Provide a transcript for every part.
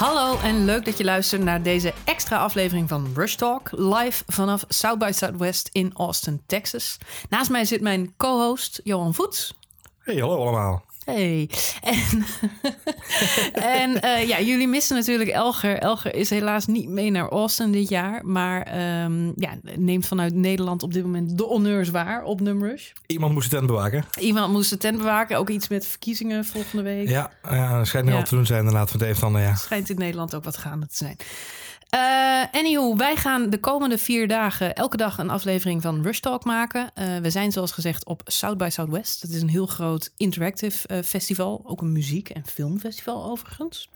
Hallo en leuk dat je luistert naar deze extra aflevering van Rush Talk, live vanaf South by Southwest in Austin, Texas. Naast mij zit mijn co-host Johan Voets. Hey, hallo allemaal. Hey. En, en uh, ja, jullie missen natuurlijk Elger. Elger is helaas niet mee naar Austin dit jaar. Maar um, ja, neemt vanuit Nederland op dit moment de honneurs waar op Numrush. Iemand moest de tent bewaken. Iemand moest de tent bewaken. Ook iets met verkiezingen volgende week. Ja, ja dat schijnt ja. al te doen zijn inderdaad van het een de ja. Schijnt in Nederland ook wat gaande te zijn. Uh, anywho, wij gaan de komende vier dagen elke dag een aflevering van Rush Talk maken. Uh, we zijn zoals gezegd op South by Southwest. Dat is een heel groot interactive uh, festival. Ook een muziek- en filmfestival overigens.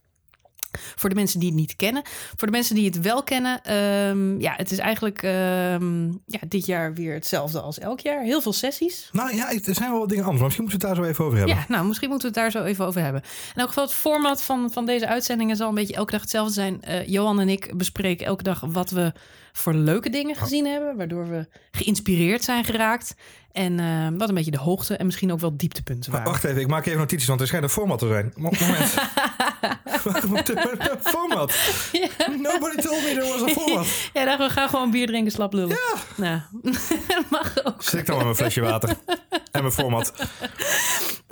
Voor de mensen die het niet kennen. Voor de mensen die het wel kennen. Um, ja, het is eigenlijk um, ja, dit jaar weer hetzelfde als elk jaar. Heel veel sessies. Nou ja, er zijn wel wat dingen anders. Maar misschien moeten we het daar zo even over hebben. Ja, nou, misschien moeten we het daar zo even over hebben. In elk geval, het format van, van deze uitzendingen zal een beetje elke dag hetzelfde zijn. Uh, Johan en ik bespreken elke dag wat we voor leuke dingen gezien hebben. Waardoor we geïnspireerd zijn geraakt. En uh, wat een beetje de hoogte en misschien ook wel dieptepunten waren. Wacht even, ik maak even notities, want er schijnt een format te zijn. Moment. format. Ja. Nobody told me there was a format. ja, dan we gaan gewoon bier drinken, slap lullen. Ja. Nou, mag ook. Slik dan maar mijn flesje water en mijn format.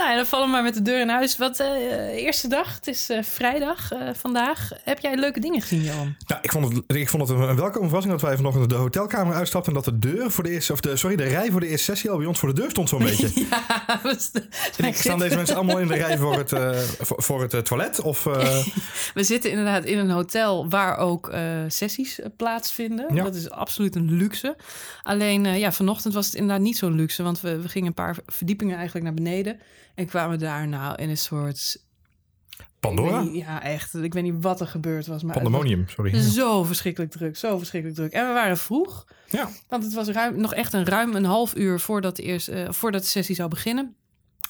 Nou ja, dan vallen we maar met de deur in huis. Wat uh, eerste dag, het is uh, vrijdag uh, vandaag. Heb jij leuke dingen gezien, Johan? Nou, ik vond het, ik vond het een welkome verrassing dat wij vanochtend de hotelkamer uitstapten en dat de deur voor de eerste, of de, sorry, de rij voor de eerste sessie al bij ons voor de deur stond zo'n beetje. ja, en ik staan deze mensen allemaal in de rij voor het, voor, voor, het toilet? Of. We zitten inderdaad in een hotel waar ook sessies plaatsvinden. Ja. Dat is absoluut een luxe. Alleen ja, vanochtend was het inderdaad niet zo'n luxe, want we, we gingen een paar verdiepingen eigenlijk naar beneden en kwamen daar nou in een soort Pandora? Niet, ja, echt. Ik weet niet wat er gebeurd was. Maar Pandemonium, sorry. Zo verschrikkelijk druk, zo verschrikkelijk druk. En we waren vroeg. Ja. Want het was ruim, nog echt een ruim een half uur voordat de, eerste, uh, voordat de sessie zou beginnen.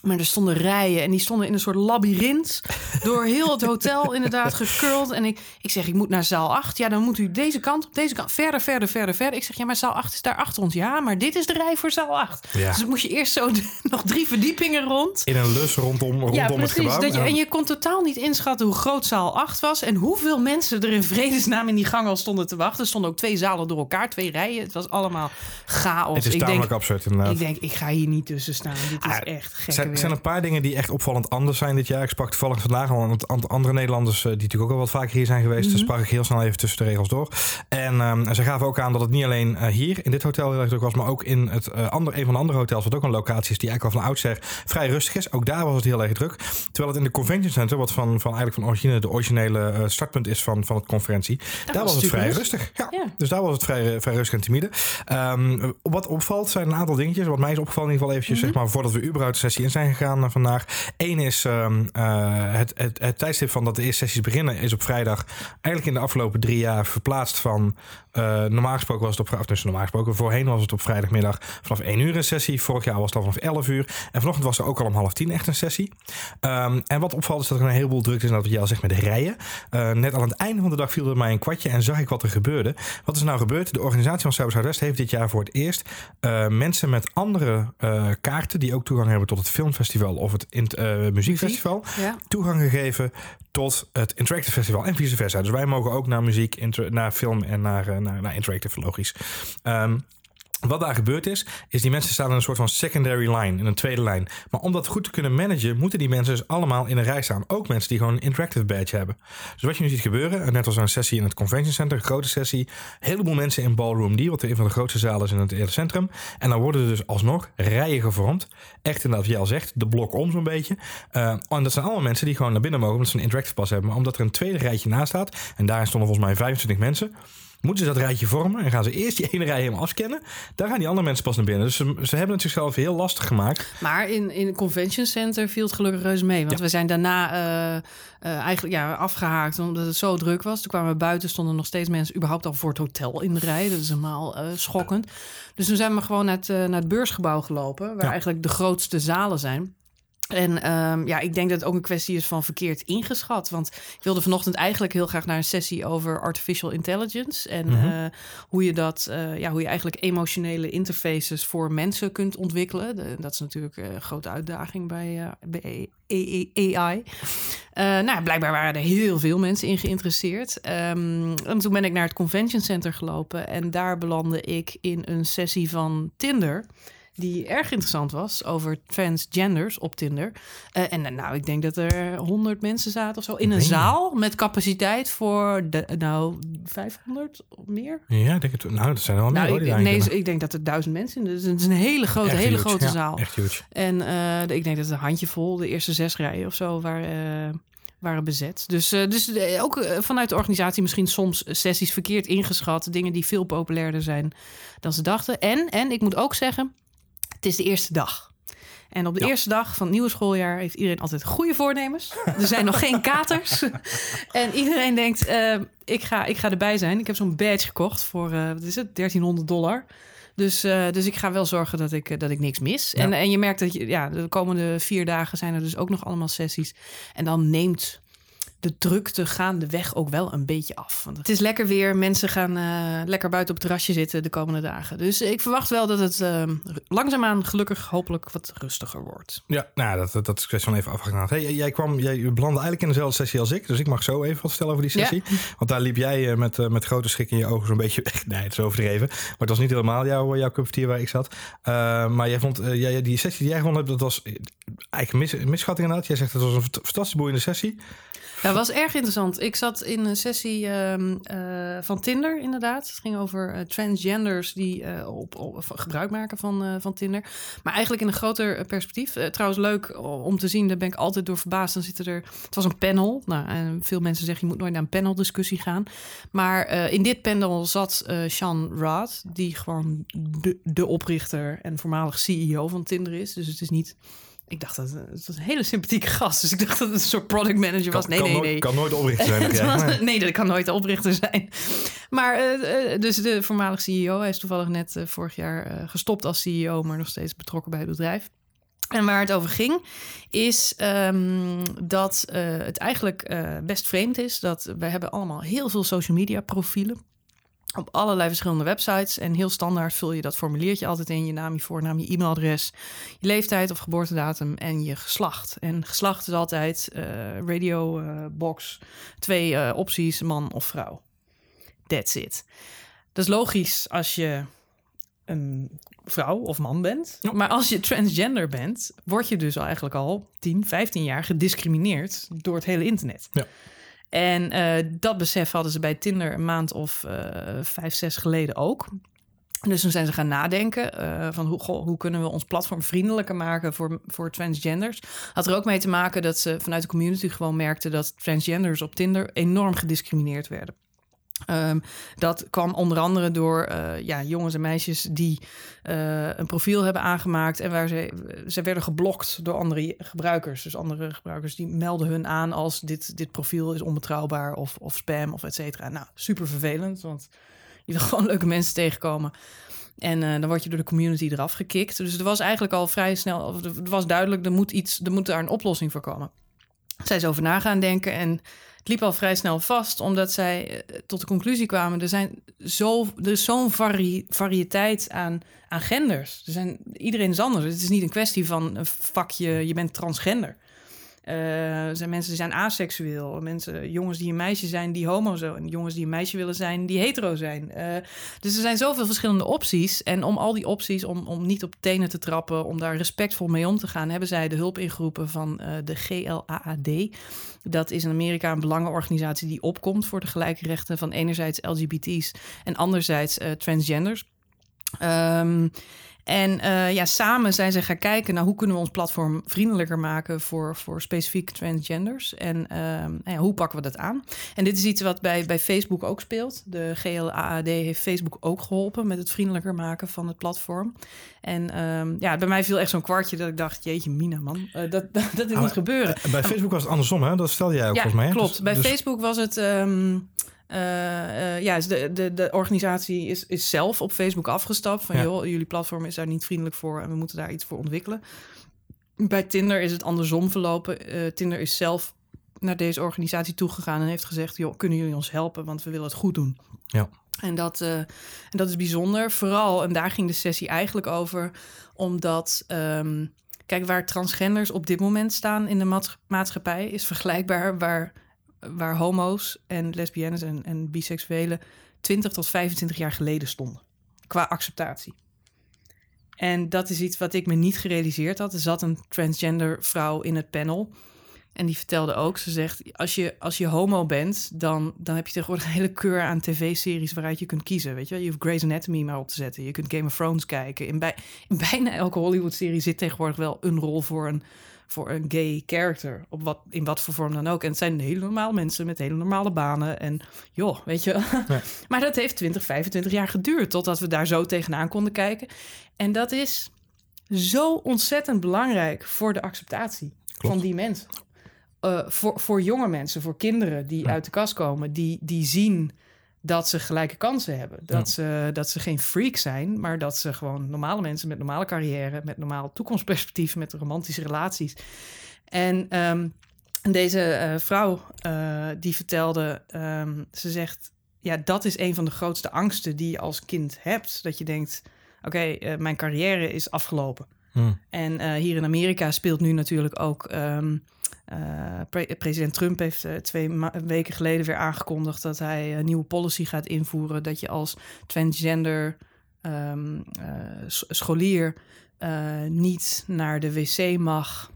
Maar er stonden rijen en die stonden in een soort labyrint door heel het hotel inderdaad gekurld. En ik, ik zeg, ik moet naar zaal 8. Ja, dan moet u deze kant op, deze kant, verder, verder, verder, verder. Ik zeg, ja, maar zaal 8 is daar achter ons. Ja, maar dit is de rij voor zaal 8. Ja. Dus dan moest je eerst zo nog drie verdiepingen rond. In een lus rondom, rondom ja, precies, het gebouw. Dat je, en je kon totaal niet inschatten hoe groot zaal 8 was en hoeveel mensen er in vredesnaam in die gang al stonden te wachten. Er stonden ook twee zalen door elkaar, twee rijen. Het was allemaal chaos. Het is ik tamelijk denk, absurd inderdaad. Ik denk, ik ga hier niet tussen staan. Dit is ah, echt gek. Er zijn, een paar dingen die echt opvallend anders zijn dit jaar. Ik sprak toevallig vandaag al aan andere Nederlanders die natuurlijk ook al wat vaker hier zijn geweest. Mm -hmm. sprak ik heel snel even tussen de regels door. En um, ze gaven ook aan dat het niet alleen uh, hier in dit hotel heel erg druk was, maar ook in het, uh, ander, een van de andere hotels, wat ook een locatie is die eigenlijk al van oudsher vrij rustig is. Ook daar was het heel erg druk. Terwijl het in de Convention Center, wat van, van eigenlijk van origine de originele uh, startpunt is van, van het conferentie, dat daar was, het vrij rustig. rustig. Ja. ja. Dus daar was het vrij, vrij rustig en timide. Um, wat opvalt zijn een aantal dingetjes. Wat mij is opgevallen in ieder geval eventjes, mm -hmm. zeg maar, voordat we überhaupt de sessie in zijn gegaan vandaag. Eén is um, het, het, het tijdstip van dat de eerste sessies beginnen is op vrijdag. Eigenlijk in de afgelopen drie jaar verplaatst van. Uh, normaal gesproken was het op dus normaal gesproken. Voorheen was het op vrijdagmiddag vanaf 1 uur een sessie. Vorig jaar was het al vanaf 11 uur. En vanochtend was er ook al om half tien echt een sessie. Um, en wat opvalt is dat er een heleboel drukte is. En dat wat jij al zegt met de rijen. Uh, net aan het einde van de dag viel er mij een kwartje en zag ik wat er gebeurde. Wat is nou gebeurd? De organisatie van Zuid Zuidwest heeft dit jaar voor het eerst mensen met andere kaarten. die ook toegang hebben tot het filmfestival of het muziekfestival. Ja. toegang gegeven tot het Interactive Festival en vice versa. Dus wij mogen ook naar muziek, naar film en naar, naar, naar Interactive, logisch. Um, wat daar gebeurd is, is die mensen staan in een soort van secondary line, in een tweede lijn. Maar om dat goed te kunnen managen, moeten die mensen dus allemaal in een rij staan. Ook mensen die gewoon een interactive badge hebben. Dus wat je nu ziet gebeuren, net als een sessie in het convention center, een grote sessie, heleboel mensen in Ballroom D, wat een van de grootste zalen is in het hele centrum. En dan worden er dus alsnog rijen gevormd. Echt inderdaad, jij al zegt, de blok om zo'n beetje. Uh, en dat zijn allemaal mensen die gewoon naar binnen mogen, omdat ze een interactive pas hebben. Maar omdat er een tweede rijtje naast staat, en daarin stonden volgens mij 25 mensen moeten ze dat rijtje vormen en gaan ze eerst die ene rij helemaal afscannen. Daar gaan die andere mensen pas naar binnen. Dus ze, ze hebben het zichzelf heel lastig gemaakt. Maar in, in het convention center viel het gelukkig reus mee. Want Ja. we zijn daarna uh, uh, eigenlijk ja, afgehaakt omdat het zo druk was. Toen kwamen we buiten, stonden nog steeds mensen überhaupt al voor het hotel in de rij. Dat is helemaal uh, schokkend. Dus toen zijn we gewoon naar het, naar het beursgebouw gelopen, waar Ja. eigenlijk de grootste zalen zijn. En um, ja, ik denk dat het ook een kwestie is van verkeerd ingeschat. Want ik wilde vanochtend eigenlijk heel graag naar een sessie over artificial intelligence. En Mhm. uh, hoe je dat, uh, ja, hoe je eigenlijk emotionele interfaces voor mensen kunt ontwikkelen. De, dat is natuurlijk een grote uitdaging bij, bij AI. Uh, nou, blijkbaar waren er heel veel mensen in geïnteresseerd. Um, en toen ben ik naar het Convention Center gelopen. En daar belandde ik in een sessie van Tinder die erg interessant was over transgenders op Tinder. Uh, en nou, ik denk dat er 100 mensen zaten of zo in een zaal met capaciteit voor de, nou 500 of meer. Ja, denk het. Nou, dat zijn wel nou, meer. Ik, nee, ik denk dat er duizend mensen. Dus het is een hele grote, echt hele grote zaal. Echt huge. En uh, ik denk dat het een handjevol, de eerste zes rijen of zo, waar. Waren bezet. Dus, uh, dus ook vanuit de organisatie misschien soms sessies verkeerd ingeschat. Dingen die veel populairder zijn dan ze dachten. En, en ik moet ook zeggen, het is de eerste dag. En op de eerste dag van het nieuwe schooljaar heeft iedereen altijd goede voornemens. Er zijn nog geen katers. en iedereen denkt, uh, ik, ga, ik ga erbij zijn. Ik heb zo'n badge gekocht voor, uh, wat is het, 1300 dollar. Dus, uh, dus ik ga wel zorgen dat ik, dat ik niks mis. En, en je merkt dat je, ja, de komende vier dagen zijn er dus ook nog allemaal sessies. En dan neemt de drukte gaandeweg ook wel een beetje af. Want het is lekker weer. Mensen gaan uh, lekker buiten op het terrasje zitten de komende dagen. Dus ik verwacht wel dat het uh, langzaamaan gelukkig hopelijk wat rustiger wordt. Ja, nou, dat, dat, dat is kwestie van even afgegaan. Hey, jij kwam, jij belandde eigenlijk in dezelfde sessie als ik. Dus ik mag zo even wat vertellen over die sessie. Ja. Want daar liep jij uh, met, met grote schrik in je ogen zo'n beetje weg. Nee, het is overdreven. Maar het was niet helemaal jouw, jouw cup waar ik zat. maar jij vond, jij, die sessie die jij gewonnen hebt, dat was eigenlijk een mis, misschatting inderdaad. Jij zegt dat was een fantastisch boeiende sessie. Dat was erg interessant. Ik zat in een sessie um, uh, van Tinder, inderdaad. Het ging over uh, transgenders die uh, op, op, gebruik maken van, van Tinder. Maar eigenlijk in een groter perspectief. trouwens, leuk om te zien, daar ben ik altijd door verbaasd. Dan zitten er. Het was een panel. Nou, en veel mensen zeggen je moet nooit naar een paneldiscussie gaan. Maar in dit panel zat Sean Rod, die gewoon de, de oprichter en voormalig CEO van Tinder is. Dus het is niet ik dacht dat het was een hele sympathieke gast. Dus ik dacht dat het een soort product manager was. Nee, kan nee, nee. Kan nooit oprichter zijn. was, nee, dat kan nooit de oprichter zijn. Maar uh, dus de voormalige CEO, hij is toevallig net uh, vorig jaar uh, gestopt als CEO, maar nog steeds betrokken bij het bedrijf. En waar het over ging, is um, dat het eigenlijk best vreemd is dat wij hebben allemaal heel veel social media profielen op allerlei verschillende websites. En heel standaard vul je dat formuliertje altijd in. Je naam, je voornaam, je e-mailadres, je leeftijd of geboortedatum en je geslacht. En geslacht is altijd uh, radio uh, box, twee uh, opties, man of vrouw. That's it. Dat is logisch als je een vrouw of man bent. Maar als je transgender bent, word je dus eigenlijk al 10, 15 jaar gediscrimineerd door het hele internet. Ja. En uh, dat besef hadden ze bij Tinder een maand of uh, vijf, zes geleden ook. Dus toen zijn ze gaan nadenken uh, van hoe, hoe kunnen we ons platform vriendelijker maken voor, voor transgenders. Had er ook mee te maken dat ze vanuit de community gewoon merkten dat transgenders op Tinder enorm gediscrimineerd werden. Um, dat kwam onder andere door uh, ja, jongens en meisjes die uh, een profiel hebben aangemaakt en waar ze, ze werden geblokt door andere gebruikers. Dus andere gebruikers die melden hun aan als dit, dit profiel is onbetrouwbaar of, of spam of et cetera. Nou, super vervelend, want je wil gewoon leuke mensen tegenkomen. En uh, dan word je door de community eraf gekikt. Dus er was eigenlijk al vrij snel, het was duidelijk, er moet, iets, er moet daar een oplossing voor komen. Zij is over na gaan denken en het liep al vrij snel vast, omdat zij eh, tot de conclusie kwamen: er, zijn zo, er is zo'n vari variëteit aan, aan genders. Er zijn, iedereen is anders. Het is niet een kwestie van een vakje, je bent transgender. Er zijn mensen die zijn aseksueel. Mensen, jongens die een meisje zijn die homo zijn. En jongens die een meisje willen zijn die hetero zijn. Uh, dus er zijn zoveel verschillende opties. En om al die opties, om, om niet op tenen te trappen, om daar respectvol mee om te gaan, hebben zij de hulp ingeroepen van uh, de GLAAD. Dat is in Amerika een belangenorganisatie die opkomt voor de gelijke rechten van enerzijds LGBT's en anderzijds transgenders. Um, en uh, ja, samen zijn ze gaan kijken naar hoe kunnen we ons platform vriendelijker maken voor, voor specifiek transgenders. En uh, nou ja, hoe pakken we dat aan? En dit is iets wat bij, bij Facebook ook speelt. De GLAAD heeft Facebook ook geholpen met het vriendelijker maken van het platform. En um, ja, bij mij viel echt zo'n kwartje dat ik dacht, jeetje mina man, uh, dat, dat, dat is ah, niet gebeuren. Bij Facebook was het andersom hè? Dat stelde jij ook ja, volgens mij. klopt. Dus, bij dus... Facebook was het... Um, uh, uh, ja, dus de, de, de organisatie is, is zelf op Facebook afgestapt. Van ja. joh, jullie platform is daar niet vriendelijk voor en we moeten daar iets voor ontwikkelen. Bij Tinder is het andersom verlopen. Uh, Tinder is zelf naar deze organisatie toegegaan en heeft gezegd: joh, kunnen jullie ons helpen? Want we willen het goed doen. Ja. En dat, en dat is bijzonder. Vooral, en daar ging de sessie eigenlijk over, omdat. Um, kijk, waar transgenders op dit moment staan in de maats- maatschappij is vergelijkbaar waar, waar homo's en lesbiennes en, en biseksuelen 20 tot 25 jaar geleden stonden. Qua acceptatie. En dat is iets wat ik me niet gerealiseerd had. Er zat een transgender vrouw in het panel. En die vertelde ook, ze zegt, als je, als je homo bent, dan, dan heb je tegenwoordig een hele keur aan tv-series waaruit je kunt kiezen. Weet je, wel? je hoeft Grey's Anatomy maar op te zetten. Je kunt Game of Thrones kijken. In, bij, in bijna elke Hollywood-serie zit tegenwoordig wel een rol voor een, voor een gay character. Op wat, in wat voor vorm dan ook. En het zijn hele normale mensen met hele normale banen. En joh, weet je. Ja. maar dat heeft 20, 25 jaar geduurd totdat we daar zo tegenaan konden kijken. En dat is zo ontzettend belangrijk voor de acceptatie Klopt. van die mensen. Eh, voor, voor jonge mensen, voor kinderen die uit de kast komen, die, die zien dat ze gelijke kansen hebben. Dat, ze, dat ze geen freak zijn, maar dat ze gewoon normale mensen met normale carrière, met normaal toekomstperspectief, met romantische relaties. En ehm, deze eh, vrouw eh, die vertelde, ehm, ze zegt, ja, dat is een van de grootste angsten die je als kind hebt. Dat je denkt, oké, eh, mijn carrière is afgelopen. Hmm. En hier in Amerika speelt nu natuurlijk ook. ehm, eh, pre- president Trump heeft eh, twee weken geleden weer aangekondigd dat hij een nieuwe policy gaat invoeren. Dat je als transgender ehm, eh, scholier niet naar de wc mag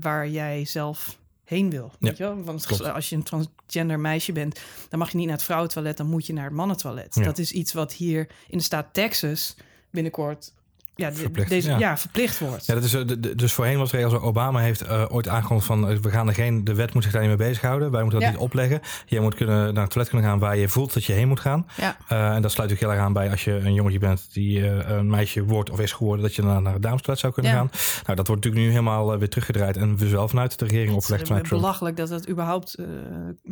waar jij zelf heen wil. Weet je wel? Want klopt. als je een transgender meisje bent, dan mag je niet naar het vrouwentoilet, dan moet je naar het mannentoilet. Ja. Dat is iets wat hier in de staat Texas binnenkort ja, Verplicht, deze, ja. ja. verplicht wordt. Ja, dat is, eh, dus voorheen was de regel zo. Obama heeft eh, ooit aangekondigd van... eh, we gaan er geen, de wet moet zich daar niet mee bezighouden. Wij moeten dat Ja. niet opleggen. Je moet kunnen, naar het toilet kunnen gaan waar je voelt dat je heen moet gaan. Ja. En dat sluit ook heel erg aan bij als je een jongetje bent... die een meisje wordt of is geworden... dat je naar, naar het damestoilet zou kunnen gaan. Nou, dat wordt natuurlijk nu helemaal weer teruggedraaid... en we zelf vanuit de regering Het is opgelegd vanuit Trump. belachelijk dat dat überhaupt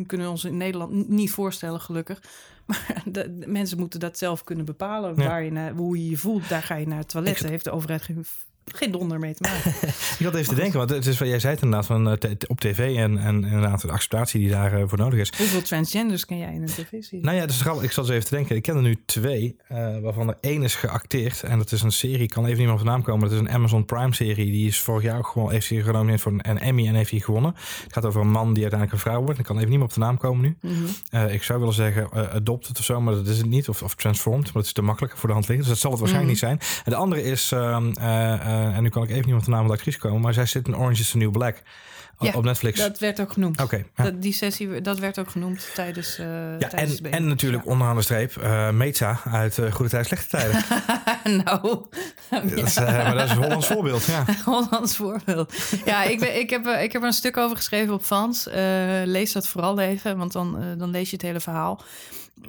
kunnen we ons in Nederland niet voorstellen, gelukkig. Maar de, de mensen moeten dat zelf kunnen bepalen. Ja. Waar je naar, hoe je je voelt, daar ga je naar het toilet. Daar heeft de overheid geen, geen donder mee te maken. Ik had even te denken, want het is wat jij zei het inderdaad van eh, op tv en, en inderdaad de acceptatie die daarvoor voor nodig is. Hoeveel transgenders ken jij in een tv-serie? Nou ja, dus. Ik zat eens even te denken. Ik ken er nu twee, eh, waarvan er één is geacteerd. En dat is een serie, ik kan even niet meer op de naam komen. Dat is een Amazon Prime serie. Die is vorig jaar ook gewoon, heeft hij genomineerd voor een, Emmy en heeft hij gewonnen. Het gaat over een man die uiteindelijk een vrouw wordt. Ik kan even niet meer op de naam komen nu. Mhm. Eh, ik zou willen zeggen eh, adopted of zo, maar dat is het niet. Of, of transformed, maar dat is te makkelijk voor de hand liggen. Dus dat zal het waarschijnlijk Mhm. niet zijn. En de andere is, ehm, eh, eh, en nu kan ik even niet op de naam van de actrice komen. Maar zij zit in Orange is the New Black. Ja, op Netflix. Dat werd ook genoemd. Oké. ja. Dat, die sessie, dat werd ook genoemd tijdens, eh Ja, tijdens en, en natuurlijk onderaan de streep uh, Meza uit uh, Goede Tijden, Slechte Tijden. nou, dat is, uh, maar dat is een Hollands voorbeeld, ja. Hollands voorbeeld. Ja, ik, ben, ik, heb, eh, ik heb er een stuk over geschreven op Fans. Uh, lees dat vooral even, want dan, uh, dan lees je het hele verhaal.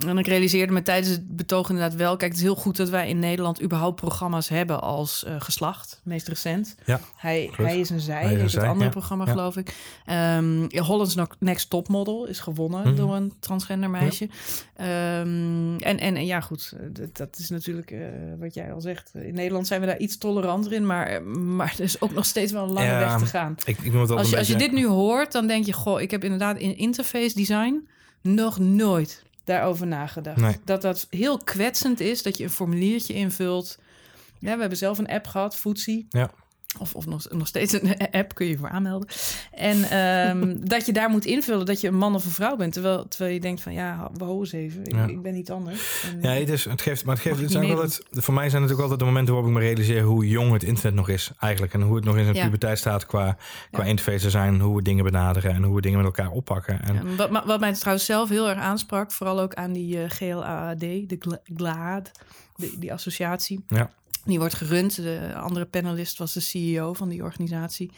En ik realiseerde me tijdens het betoog inderdaad wel... kijk, het is heel goed dat wij in Nederland überhaupt programma's hebben als uh, geslacht. Meest recent. Ja, hij, hij is een zij, hij is het zij, andere ja. programma ja. geloof ik. Um, Holland's Next Topmodel is gewonnen Mhm. door een transgender meisje. Ja. Um, en, en, en ja, goed, dat, dat is natuurlijk uh, wat jij al zegt. In Nederland zijn we daar iets toleranter in... maar, maar er is ook nog steeds wel een lange weg te gaan. Ik, ik moet als, je, beetje... als je dit nu hoort, dan denk je... goh, ik heb inderdaad in interface design nog nooit daarover nagedacht. Nee. Dat dat heel kwetsend is, dat je een formuliertje invult. Ja, we hebben zelf een app gehad, Footsie. Ja. Of, of nog, nog steeds een app, kun je voor aanmelden. En um, dat je daar moet invullen dat je een man of een vrouw bent. Terwijl, terwijl je denkt van ja, we houden eens even. Ik, Ja. ik ben niet anders. En, Ja, het, is, het geeft, maar het geeft, het zijn wel het, voor mij zijn het ook altijd de momenten waarop ik me realiseer hoe jong het internet nog is eigenlijk. En hoe het nog in zijn Ja. puberteit staat qua, qua Ja. interface zijn, hoe we dingen benaderen en hoe we dingen met elkaar oppakken. En, Ja, wat, wat mij trouwens zelf heel erg aansprak, vooral ook aan die GLAAD, de Gla- GLAAD, die, die associatie. Ja. Die wordt gerund. De andere panelist was de CEO van die organisatie.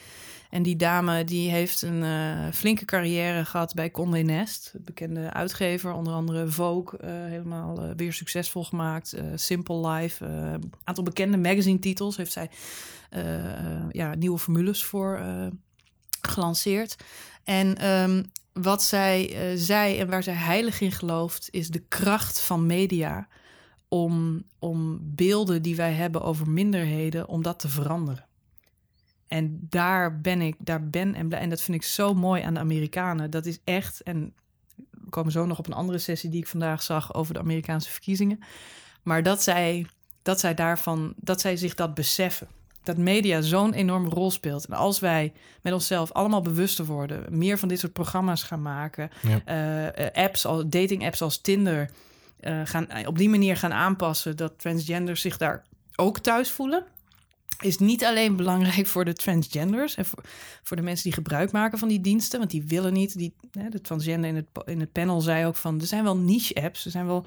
En die dame die heeft een eh, flinke carrière gehad bij Condé. Het bekende uitgever, onder andere Vogue, eh, helemaal eh, weer succesvol gemaakt. Simple Life, een aantal bekende magazine titels heeft zij ja, nieuwe formules voor gelanceerd. En ehm, wat zij zei en waar zij heilig in gelooft, is de kracht van media om, om beelden die wij hebben over minderheden, om dat te veranderen. En daar ben ik, daar ben en, en dat vind ik zo mooi aan de Amerikanen. Dat is echt, en we komen zo nog op een andere sessie die ik vandaag zag over de Amerikaanse verkiezingen. Maar dat zij, dat zij daarvan, dat zij zich dat beseffen. dat media zo'n enorme rol speelt. En als wij met onszelf allemaal bewuster worden, meer van dit soort programma's gaan maken, Ja. eh, eh, apps, dating apps als Tinder, eh, gaan op die manier gaan aanpassen dat transgenders zich daar ook thuis voelen. Is niet alleen belangrijk voor de transgenders en voor, voor de mensen die gebruik maken van die diensten, want die willen niet. Die, hè, de transgender in het, in het panel zei ook van: er zijn wel niche-apps, er zijn wel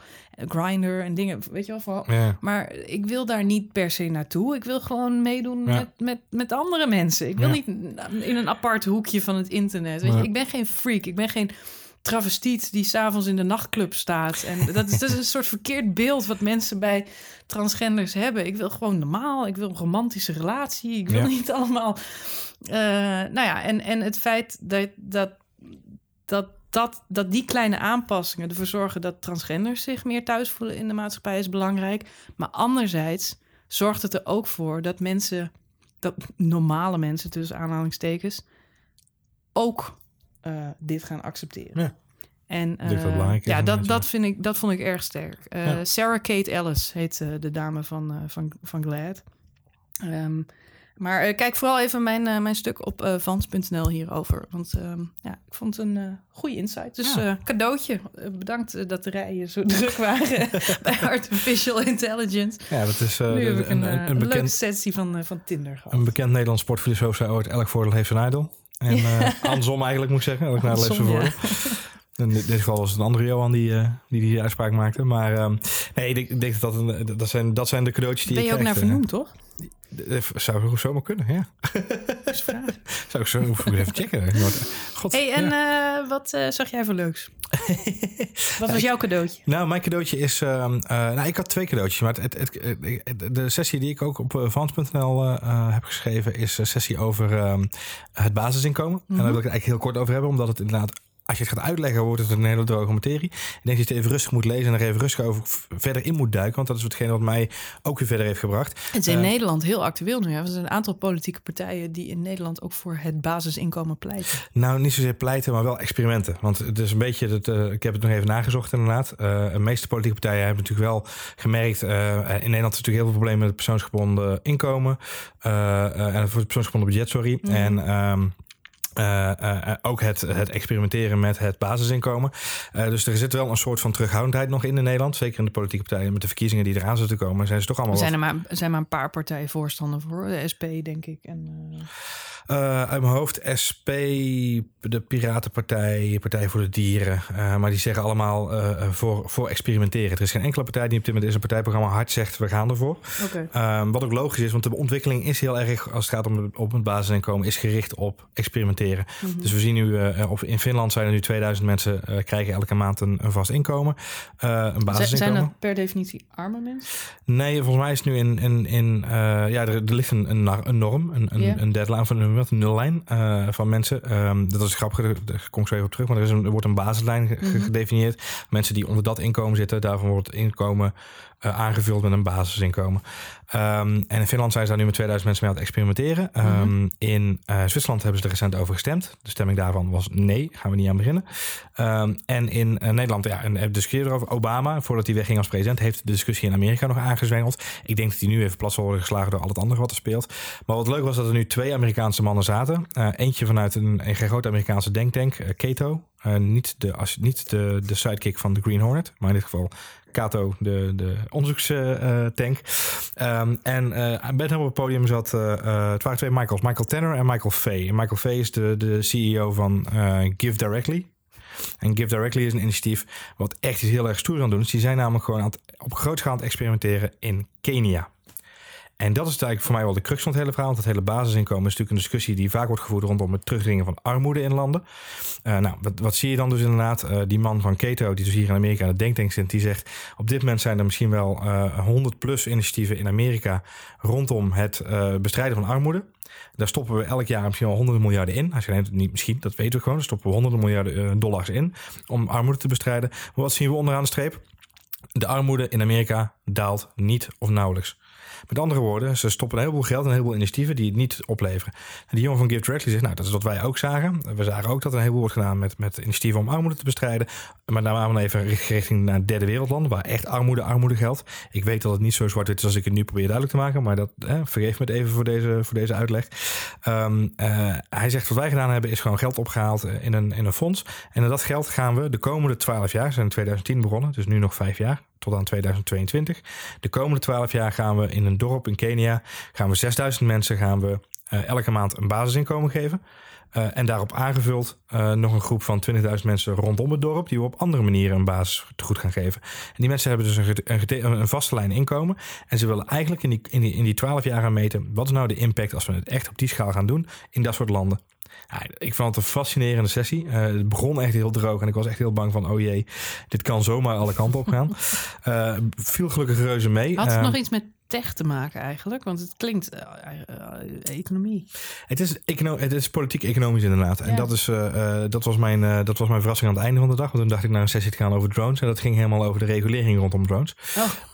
Grinder en dingen, weet je wel. Voor, Ja. maar ik wil daar niet per se naartoe. Ik wil gewoon meedoen met, met, met andere mensen. Ik wil niet in een apart hoekje van het internet. Weet je? Ik ben geen freak. Ik ben geen travestiet die s'avonds in de nachtclub staat. En dat is, dat is een soort verkeerd beeld wat mensen bij transgenders hebben. Ik wil gewoon normaal. Ik wil een romantische relatie. Ik wil Ja. niet allemaal... eh, nou ja, en, en het feit dat, dat, dat, dat, dat die kleine aanpassingen ervoor zorgen dat transgenders zich meer thuis voelen in de maatschappij is belangrijk. Maar anderzijds zorgt het er ook voor dat mensen, dat normale mensen tussen aanhalingstekens, ook eh, dit gaan accepteren. Ja. En eh, is ja, dat, dat, vind ik, dat vond ik erg sterk. Eh, Ja. Sarah Kate Ellis heet eh, de dame van, eh, van, van Glad. Ehm, maar eh, kijk vooral even mijn, eh, mijn stuk op eh vans.nl hierover. Want ehm, ja, ik vond het een eh goede insight. Dus Ja. eh, cadeautje. Eh, bedankt eh, dat de rijen zo druk waren bij Artificial Intelligence. ja, dat is eh, nu heb ik een, een, eh, een, een een leuke bekend, sessie van, eh, van Tinder gehad. een bekend Nederlands sportfilosoof zei ooit... elk voordeel heeft zijn ijdel. En eh andersom eigenlijk moet ik zeggen. Nadeel heeft zijn Andersom, voordeel. In dit geval was het een andere Johan die, eh, die die uitspraak maakte. Maar ehm, nee, ik denk, dat dat, een, dat, zijn, dat zijn de cadeautjes die Ben je je ook naar eh. vernoemd, toch? Eh, Zou zomaar kunnen, ja. Zou ik zo even checken. God, hey, en ja. eh, wat eh, zag jij voor leuks? wat was jouw cadeautje? Nou, mijn cadeautje is... ehm, eh, nou, ik had twee cadeautjes. Maar het, het, de sessie die ik ook op Vans.nl eh, eh, heb geschreven... is een sessie over ehm, het basisinkomen. En daar wil ik het eigenlijk heel kort over hebben. Omdat het inderdaad... Als je het gaat uitleggen, wordt het een hele droge materie. Ik denk dat je het even rustig moet lezen en er even rustig over verder in moet duiken. Want dat is hetgeen wat mij ook weer verder heeft gebracht. Het is in Eh, Nederland heel actueel nu. hè. Er zijn een aantal politieke partijen die in Nederland ook voor het basisinkomen pleiten. Nou, niet zozeer pleiten, maar wel experimenten. Want het is een beetje, dat, eh, ik heb het nog even nagezocht inderdaad. Eh, de meeste politieke partijen hebben natuurlijk wel gemerkt... in Nederland is natuurlijk heel veel problemen met het persoonsgebonden inkomen. en voor het persoonsgebonden budget, sorry. Mhm. En... ehm, eh, eh, ook het, het experimenteren met het basisinkomen. Eh, dus er zit wel een soort van terughoudendheid nog in Nederland. Zeker in de politieke partijen met de verkiezingen die eraan zitten komen. Zijn ze toch Er allemaal zijn wat- er maar, er zijn maar een paar partijen voorstander voor. De SP, denk ik. En, eh, Eh, uit mijn hoofd SP, de Piratenpartij, Partij voor de Dieren. Eh, maar die zeggen allemaal eh, voor, voor experimenteren. Er is geen enkele partij die op dit moment in zijn partijprogramma hard zegt... we gaan ervoor. Ehm, wat ook logisch is, want de ontwikkeling is heel erg... als het gaat om, op het basisinkomen, is gericht op experimenteren. Mhm. Dus we zien nu, eh, op, in Finland zijn er nu 2000 mensen... eh, krijgen elke maand een, een vast inkomen. Eh, een Zijn- basisinkomen. Zijn dat per definitie arme mensen? Nee, volgens mij is het nu in. in, in eh, ja, er, er ligt een, een, een norm, een, een, deadline van een, een nullijn eh, van mensen. Ehm, dat is grappig, daar kom ik zo even op terug. Maar er, is een, er wordt een basislijn Mhm. gedefinieerd. Mensen die onder dat inkomen zitten, daarvan wordt het inkomen eh, aangevuld met een basisinkomen. Ehm, en in Finland zijn ze daar nu met 2000 mensen mee aan het experimenteren. Ehm, Mhm. In eh, Zwitserland hebben ze er recent over gestemd. De stemming daarvan was nee, gaan we niet aan beginnen. Ehm, en in eh, Nederland, ja, en de discussie erover. Obama, voordat hij wegging als president, heeft de discussie in Amerika nog aangezwengeld. Ik denk dat hij nu even plat zal worden geslagen door al het andere wat er speelt. Maar wat leuk was dat er nu twee Amerikaanse mannen zaten. Eh, eentje vanuit een, een grote Amerikaanse denktank, eh, Cato. Eh, niet de, als, niet de, de sidekick van de Green Hornet, maar in dit geval Cato, de, de onderzoekstank. Ehm, en eh met hem op het podium zat, eh, eh, het waren twee Michaels, Michael Tanner en Michael Fay. En Michael Fay is de, de CEO van Give Directly. En Give Directly is een initiatief wat echt iets heel erg stoer aan doen. is. Die zijn namelijk gewoon aan op groot gaan aan het experimenteren in Kenia. En dat is eigenlijk voor mij wel de crux van het hele verhaal. Want het hele basisinkomen is natuurlijk een discussie die vaak wordt gevoerd rondom het terugdringen van armoede in landen. Eh, nou, wat, wat zie je dan dus inderdaad? Eh, die man van Keto, die dus hier in Amerika aan het denktank zit, die zegt: op dit moment zijn er misschien wel eh 100 plus initiatieven in Amerika rondom het eh, bestrijden van armoede. Daar stoppen we elk jaar misschien wel honderden miljarden in. Als je neemt, niet misschien, dat weten we gewoon. Daar stoppen we honderden miljarden dollars in om armoede te bestrijden. Maar wat zien we onderaan de streep? De armoede in Amerika daalt niet of nauwelijks. Met andere woorden, ze stoppen een heleboel geld en een heleboel initiatieven die het niet opleveren. En die jongen van Give Directly zegt, nou, dat is wat wij ook zagen. We zagen ook dat er een heleboel wordt gedaan met, met initiatieven om armoede te bestrijden. Maar daar we even richting naar derde wereldlanden, waar echt armoede, armoede geldt. Ik weet dat het niet zo zwart is als ik het nu probeer duidelijk te maken, maar dat vergeef me het even voor deze, voor deze uitleg. Um, hij zegt, wat wij gedaan hebben, is gewoon geld opgehaald in een, in een fonds. En dat geld gaan we de komende 12 jaar, zijn in 2010 begonnen, dus nu nog vijf jaar, tot aan 2022. De komende 12 jaar gaan we in een dorp in Kenia, gaan we 6000 mensen gaan we uh, elke maand een basisinkomen geven. Uh, en daarop aangevuld uh, nog een groep van 20.000 mensen rondom het dorp, die we op andere manieren een basis goed gaan geven. En die mensen hebben dus een, een, een, vaste lijn inkomen. En ze willen eigenlijk in die, in, die, in die 12 jaar gaan meten, wat is nou de impact als we het echt op die schaal gaan doen in dat soort landen. Ja, ik vond het een fascinerende sessie. Uh, het begon echt heel droog en ik was echt heel bang van, oh jee, dit kan zomaar alle kanten op gaan. uh, viel gelukkig reuze mee. Had het nog iets met tech te maken eigenlijk? Want het klinkt uh, uh, economie. Het is, econo het is politiek-economisch inderdaad. Ja. En dat, is, uh, dat, was mijn, dat was mijn verrassing aan het einde van de dag. Want toen dacht ik naar een sessie te gaan over drones. En dat ging helemaal over de regulering rondom drones.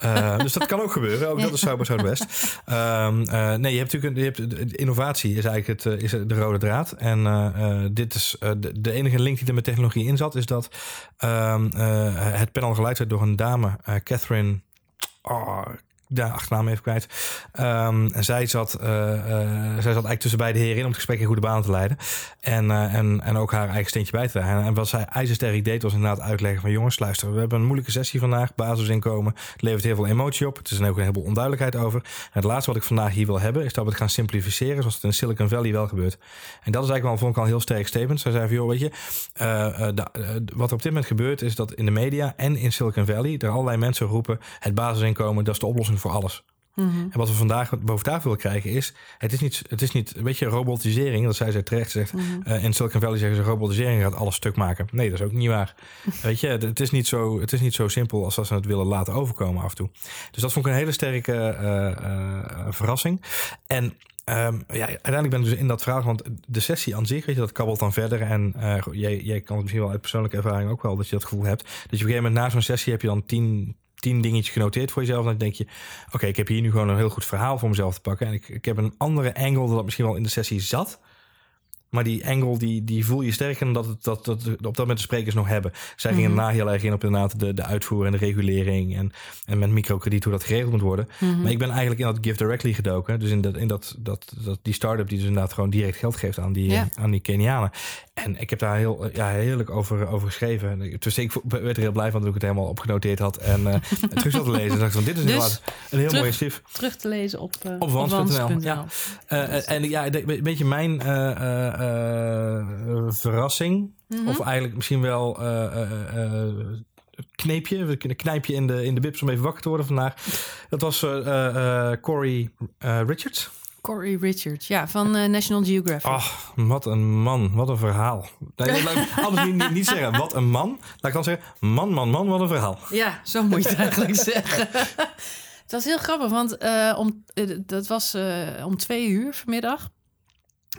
Oh. dus dat kan ook gebeuren. Ook dat is Zuid bij Zuidwest. um, nee, je hebt natuurlijk je hebt, innovatie is eigenlijk het, is de rode draad. En dit is de, de, enige link die er met technologie in zat, is dat um, het panel geleid werd door een dame, Catherine. Oh, de achternaam even kwijt. En zij zat, uh, uh, zij zat eigenlijk tussen beide heren in om het gesprek in goede baan te leiden. En, uh, en, en ook haar eigen steentje bij te dragen. En wat zij ijzersterk deed was inderdaad uitleggen van jongens, luister, we hebben een moeilijke sessie vandaag, basisinkomen. Levert heel veel emotie op. Het is ook een heleboel onduidelijkheid over. Het laatste wat ik vandaag hier wil hebben, is dat we het gaan simplificeren zoals het in Silicon Valley wel gebeurt. En dat is eigenlijk wel, vond ik al een heel sterk statement. Zij zei van joh, weet je, wat er op dit moment gebeurt is dat in de media en in Silicon Valley er allerlei mensen roepen, het basisinkomen, dat is de oplossing voor alles. Mm -hmm. En wat we vandaag boven tafel willen krijgen is... het is niet, het is niet weet je, robotisering. Dat zij ze terecht zegt. Mm -hmm. uh, in Silicon Valley zeggen ze... robotisering gaat alles stuk maken. Nee, dat is ook niet waar. weet je, het is niet, zo, het is niet zo simpel... als dat ze het willen laten overkomen af en toe. Dus dat vond ik een hele sterke uh, uh, verrassing. En... Um, ja, uiteindelijk ben ik dus in dat verhaal, want de sessie aan zich, weet je, dat kabbelt dan verder. En uh, jij, jij kan het misschien wel uit persoonlijke ervaring ook wel, dat je dat gevoel hebt. Dus op een gegeven moment na zo'n sessie heb je dan tien, tien dingetjes genoteerd voor jezelf. Dan denk je, oké, ik heb hier nu gewoon een heel goed verhaal voor mezelf te pakken. En ik, ik heb een andere angle dat misschien wel in de sessie zat. Maar die angle die, die voel je sterker dan dat, het, dat, dat op dat moment de sprekers nog hebben. Zij gingen mm -hmm. daarna heel erg in op inderdaad de, de uitvoer en de regulering. En, en met microkrediet hoe dat geregeld moet worden. Mm -hmm. Maar ik ben eigenlijk in dat Give Directly gedoken. Dus in, dat, in dat, dat, dat, die start-up die dus inderdaad gewoon direct geld geeft aan die, ja. aan die Kenianen. En ik heb daar heel ja, heerlijk over, over geschreven. Dus ik werd er heel blij van dat ik het helemaal opgenoteerd had. En uh, terug zat te lezen. dacht van, dit is dus een heel terug, mooi stief. Terug te lezen op, uh, op. Ja. Uh, en ja, een beetje mijn verrassing. Mm -hmm. Of eigenlijk misschien wel kneepje, een knijpje in de, in de bips om even wakker te worden vandaag. Dat was Corey Richards. Corey Richards, ja, van uh, National Geographic. Ach, wat een man, wat een verhaal. Anders niet, niet, niet, zeggen, wat een man. Laat ik dan zeggen, man, man, man, wat een verhaal. Ja, zo moet je het eigenlijk zeggen. Het was heel grappig, want uh, om, uh, dat was om twee uur vanmiddag.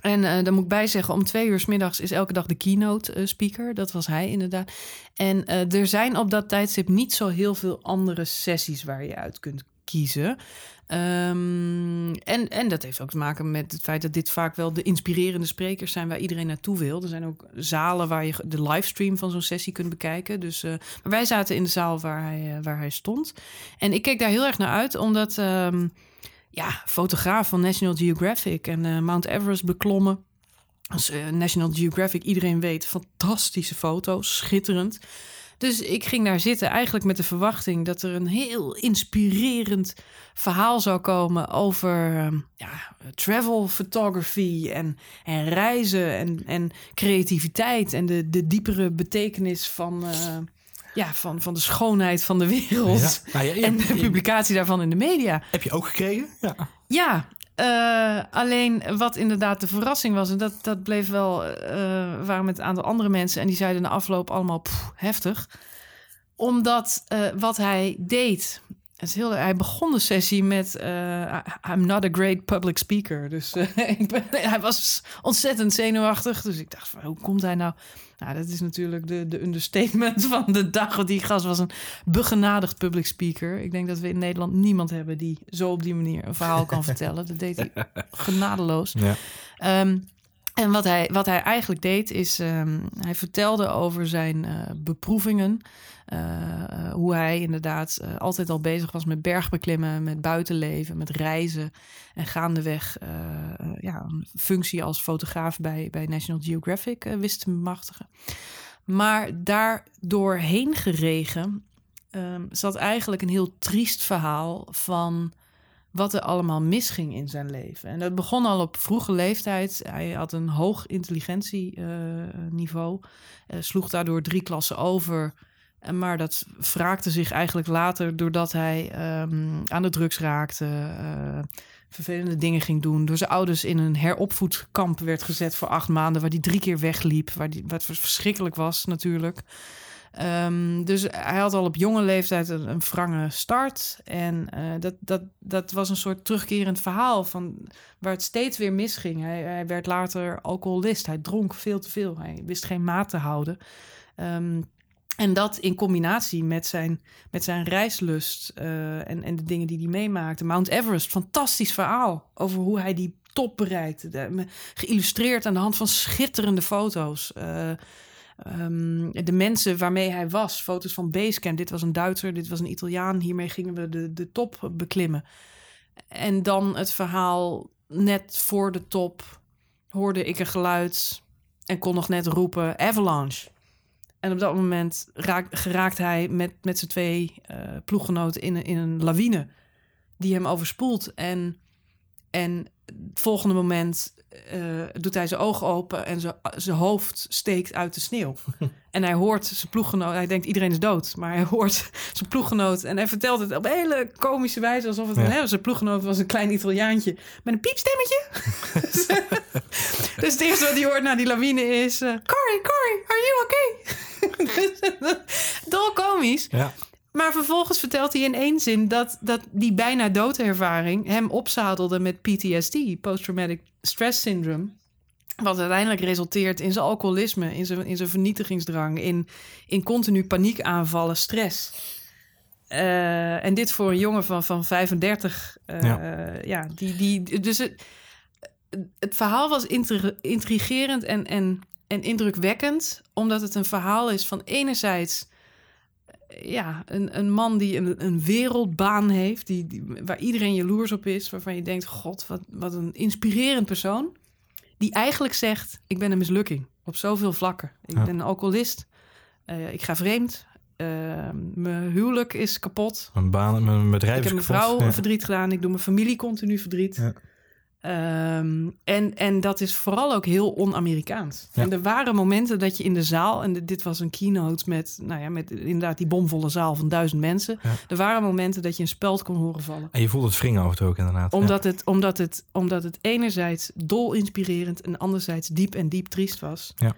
En uh, dan moet ik bij zeggen, om twee uur s middags is elke dag de keynote uh, speaker. Dat was hij inderdaad. En uh, er zijn op dat tijdstip niet zo heel veel andere sessies waar je uit kunt kiezen. Um, en, en dat heeft ook te maken met het feit dat dit vaak wel de inspirerende sprekers zijn waar iedereen naartoe wil. Er zijn ook zalen waar je de livestream van zo'n sessie kunt bekijken. Dus, maar wij zaten in de zaal waar hij, waar hij stond. En ik keek daar heel erg naar uit, omdat um, ja, fotograaf van National Geographic en uh, Mount Everest beklommen. Als National Geographic, iedereen weet, fantastische foto's, schitterend. Dus ik ging daar zitten eigenlijk met de verwachting dat er een heel inspirerend verhaal zou komen over ja, travel photography en, en reizen en, en creativiteit en de, de diepere betekenis van. Uh, ja, van, van de schoonheid van de wereld. Ja. Nou, ja, en de publicatie daarvan in de media. Heb je ook gekregen? Ja. Ja, uh, alleen wat inderdaad de verrassing was, en dat, dat bleef wel, uh, waren met een aantal andere mensen en die zeiden na afloop allemaal pff, heftig. Omdat uh, wat hij deed het is heel, hij begon de sessie met uh, I'm not a great public speaker. Dus uh, ik ben, hij was ontzettend zenuwachtig. Dus ik dacht, van, hoe komt hij nou? Nou, dat is natuurlijk de, de understatement van de dag. Want die gast was een begenadigd public speaker. Ik denk dat we in Nederland niemand hebben die zo op die manier een verhaal kan vertellen. Dat deed hij genadeloos. Ja. Um, en wat hij, wat hij eigenlijk deed, is um, hij vertelde over zijn uh, beproevingen. Uh, hoe hij inderdaad altijd al bezig was met bergbeklimmen, met buitenleven, met reizen. En gaandeweg ja, een functie als fotograaf bij, bij National Geographic wist te bemachtigen. Maar daar doorheen geregen um, zat eigenlijk een heel triest verhaal van wat er allemaal misging in zijn leven. En dat begon al op vroege leeftijd. Hij had een hoog intelligentieniveau, uh, sloeg daardoor drie klassen over. Maar dat wraakte zich eigenlijk later doordat hij um, aan de drugs raakte, uh, vervelende dingen ging doen. Door zijn ouders in een heropvoedkamp werd gezet voor acht maanden, waar hij drie keer wegliep, waar die, wat verschrikkelijk was natuurlijk. Um, dus hij had al op jonge leeftijd een, wrange start. En uh, dat, dat, dat was een soort terugkerend verhaal van waar het steeds weer misging. Hij, hij werd later alcoholist. Hij dronk veel te veel. Hij wist geen maat te houden. Um, en dat in combinatie met zijn, met zijn reislust uh, en, en de dingen die hij meemaakte. Mount Everest, fantastisch verhaal over hoe hij die top bereikte. geïllustreerd aan de hand van schitterende foto's. Uh, Um, de mensen waarmee hij was, foto's van Basecamp. Dit was een Duitser, dit was een Italiaan. Hiermee gingen we de, de top beklimmen. En dan het verhaal, net voor de top hoorde ik een geluid en kon nog net roepen avalanche. En op dat moment raak, geraakt hij met, met zijn twee uh, ploeggenoten in, in een lawine die hem overspoelt. En, en het volgende moment uh, doet hij zijn ogen open en zijn hoofd steekt uit de sneeuw. en hij hoort zijn ploeggenoot, hij denkt iedereen is dood, maar hij hoort zijn ploeggenoot en hij vertelt het op een hele komische wijze, alsof het ja. hè, zijn ploeggenoot was een klein Italiaantje met een piepstemmetje. dus het eerste wat hij hoort na die lawine is: uh, Corey, Corey, are you okay? Dol komisch. Ja. Maar vervolgens vertelt hij in één zin dat, dat die bijna doodervaring hem opzadelde met PTSD, post-traumatic stress syndrome. Wat uiteindelijk resulteert in zijn alcoholisme, in zijn, in zijn vernietigingsdrang, in, in continu paniekaanvallen, stress. Uh, en dit voor een jongen van, van 35. Uh, ja. ja. die, die, dus het, het verhaal was intrigerend en, en, en indrukwekkend, omdat het een verhaal is van enerzijds ja, een, een man die een, een wereldbaan heeft, die, die, waar iedereen jaloers op is, waarvan je denkt: God, wat, wat een inspirerend persoon. Die eigenlijk zegt: Ik ben een mislukking op zoveel vlakken. Ik ben een alcoholist, uh, ik ga vreemd, uh, mijn huwelijk is kapot. Mijn baan, mijn bedrijf Ik heb mijn vrouw ja. verdriet gedaan, ik doe mijn familie continu verdriet. Ja. Um, en, en dat is vooral ook heel on-Amerikaans. Ja. En er waren momenten dat je in de zaal, en dit was een keynote met, nou ja, met inderdaad die bomvolle zaal van duizend mensen. Ja. Er waren momenten dat je een speld kon horen vallen. En je voelde het wringen over het ook inderdaad. Omdat, ja. het, omdat, het, omdat het enerzijds dol inspirerend en anderzijds diep en diep triest was. Ja.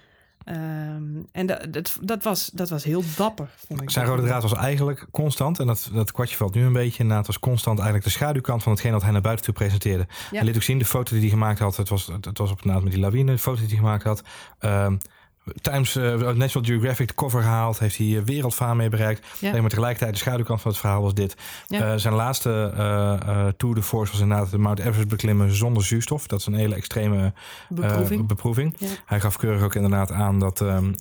Um, en dat, dat, dat, was, dat was heel dapper. Vond ik Zijn rode draad was eigenlijk constant, en dat, dat kwartje valt nu een beetje na. Het was constant eigenlijk de schaduwkant van hetgeen dat hij naar buiten toe presenteerde. Ja. Hij liet ook zien de foto die hij gemaakt had. Het was, het was op naad met die lawine, de foto die hij gemaakt had. Um, Times uh, National Geographic de cover gehaald. Heeft hij wereldfaam mee bereikt. Ja. Maar tegelijkertijd de schaduwkant van het verhaal was dit. Ja. Uh, zijn laatste uh, Tour de Force was inderdaad de Mount Everest beklimmen zonder zuurstof. Dat is een hele extreme beproeving. beproeving. Ja. Hij gaf keurig ook inderdaad aan dat um,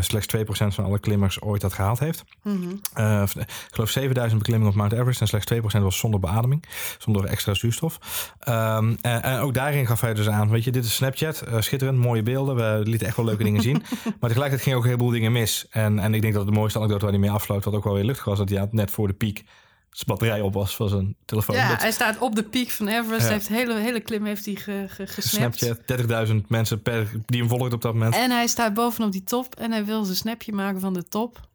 slechts 2% van alle klimmers ooit dat gehaald heeft. Mm -hmm. ik geloof 7000 beklimmingen op Mount Everest en slechts 2% was zonder beademing. Zonder extra zuurstof. Um, en ook daarin gaf hij dus aan, weet je, dit is Snapchat. schitterend, mooie beelden. We lieten echt wel leuke dingen zien. Maar tegelijkertijd ging ook een heleboel dingen mis. En, en ik denk dat de mooiste anekdote waar hij mee afsloot, wat ook wel weer luchtig was, dat hij net voor de piek zijn batterij op was van zijn telefoon. Ja, dat... hij staat op de piek van Everest. Ja. Heeft hele, hele klim heeft hij ge, ge, gesnapt. Snapchat, 30.000 mensen per, die hem volgt op dat moment. En hij staat bovenop die top en hij wil zijn snapje maken van de top.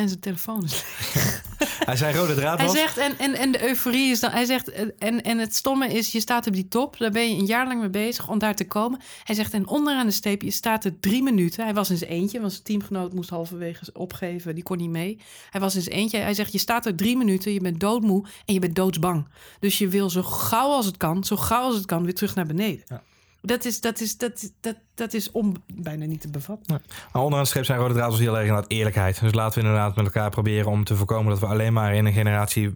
En zijn telefoon is leeg. Hij zei rode draad Hij was. zegt, en, en, en de euforie is dan... Hij zegt, eh, en, en het stomme is, je staat op die top. Daar ben je een jaar lang mee bezig om daar te komen. Hij zegt, en onderaan de streep, je staat er drie minuten. Hij was in zijn eentje, want zijn teamgenoot moest halverwege opgeven. Die kon niet mee. Hij was in zijn eentje. Hij zegt, je staat er drie minuten, je bent doodmoe en je bent doodsbang. Dus je wil zo gauw als het kan, zo gauw als het kan, weer terug naar beneden. Ja. Dat is, dat is, dat, dat, dat is om, bijna niet te bevatten. Maar onderaan de streep zijn rode draad was heel erg inderdaad eerlijkheid. Dus laten we inderdaad met elkaar proberen om te voorkomen dat we alleen maar in een generatie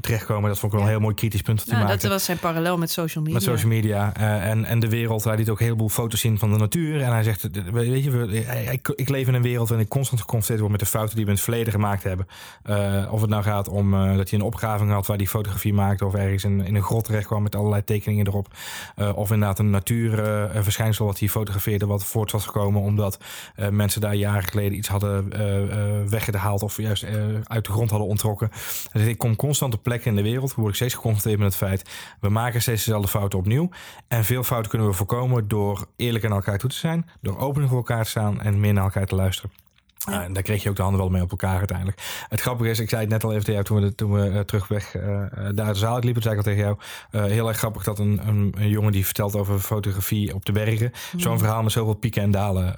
terechtkomen. Dat vond ik wel een heel mooi kritisch punt Nou, dat was zijn parallel met social media. Met social media eh, en, en de wereld. Hij liet ook een heleboel foto's zien van de natuur. En hij zegt, eh, weet je, we- hij- ik leef in een wereld waarin ik constant geconfronteerd word met de fouten die we in het verleden gemaakt hebben. Eh, of het nou gaat om dat hij een opgraving had waar hij fotografie maakte. Of ergens in, in een grot terecht kwam met allerlei tekeningen erop. Of inderdaad een natuurverschijnsel wat hij fotografeerde wat voort was gekomen omdat eh, mensen daar jaren geleden iets hadden eh, eh, weggehaald of juist eh, uit de grond hadden ontrokken. Zegt, ik kom constant op plekken in de wereld, word ik steeds geconfronteerd met het feit, we maken steeds dezelfde fouten opnieuw. En veel fouten kunnen we voorkomen door eerlijk naar elkaar toe te zijn, door open voor elkaar te staan en meer naar elkaar te luisteren. Ah, en daar kreeg je ook de handen wel mee op elkaar uiteindelijk. Het grappige is, ik zei het net al even tegen jou toen we, toen we eh, terugweg eh, eh, daar de zaal liepen. Toen zei ik al tegen jou, heel erg grappig dat een, een, een jongen die vertelt over fotografie op de bergen... zo'n verhaal met zoveel pieken en dalen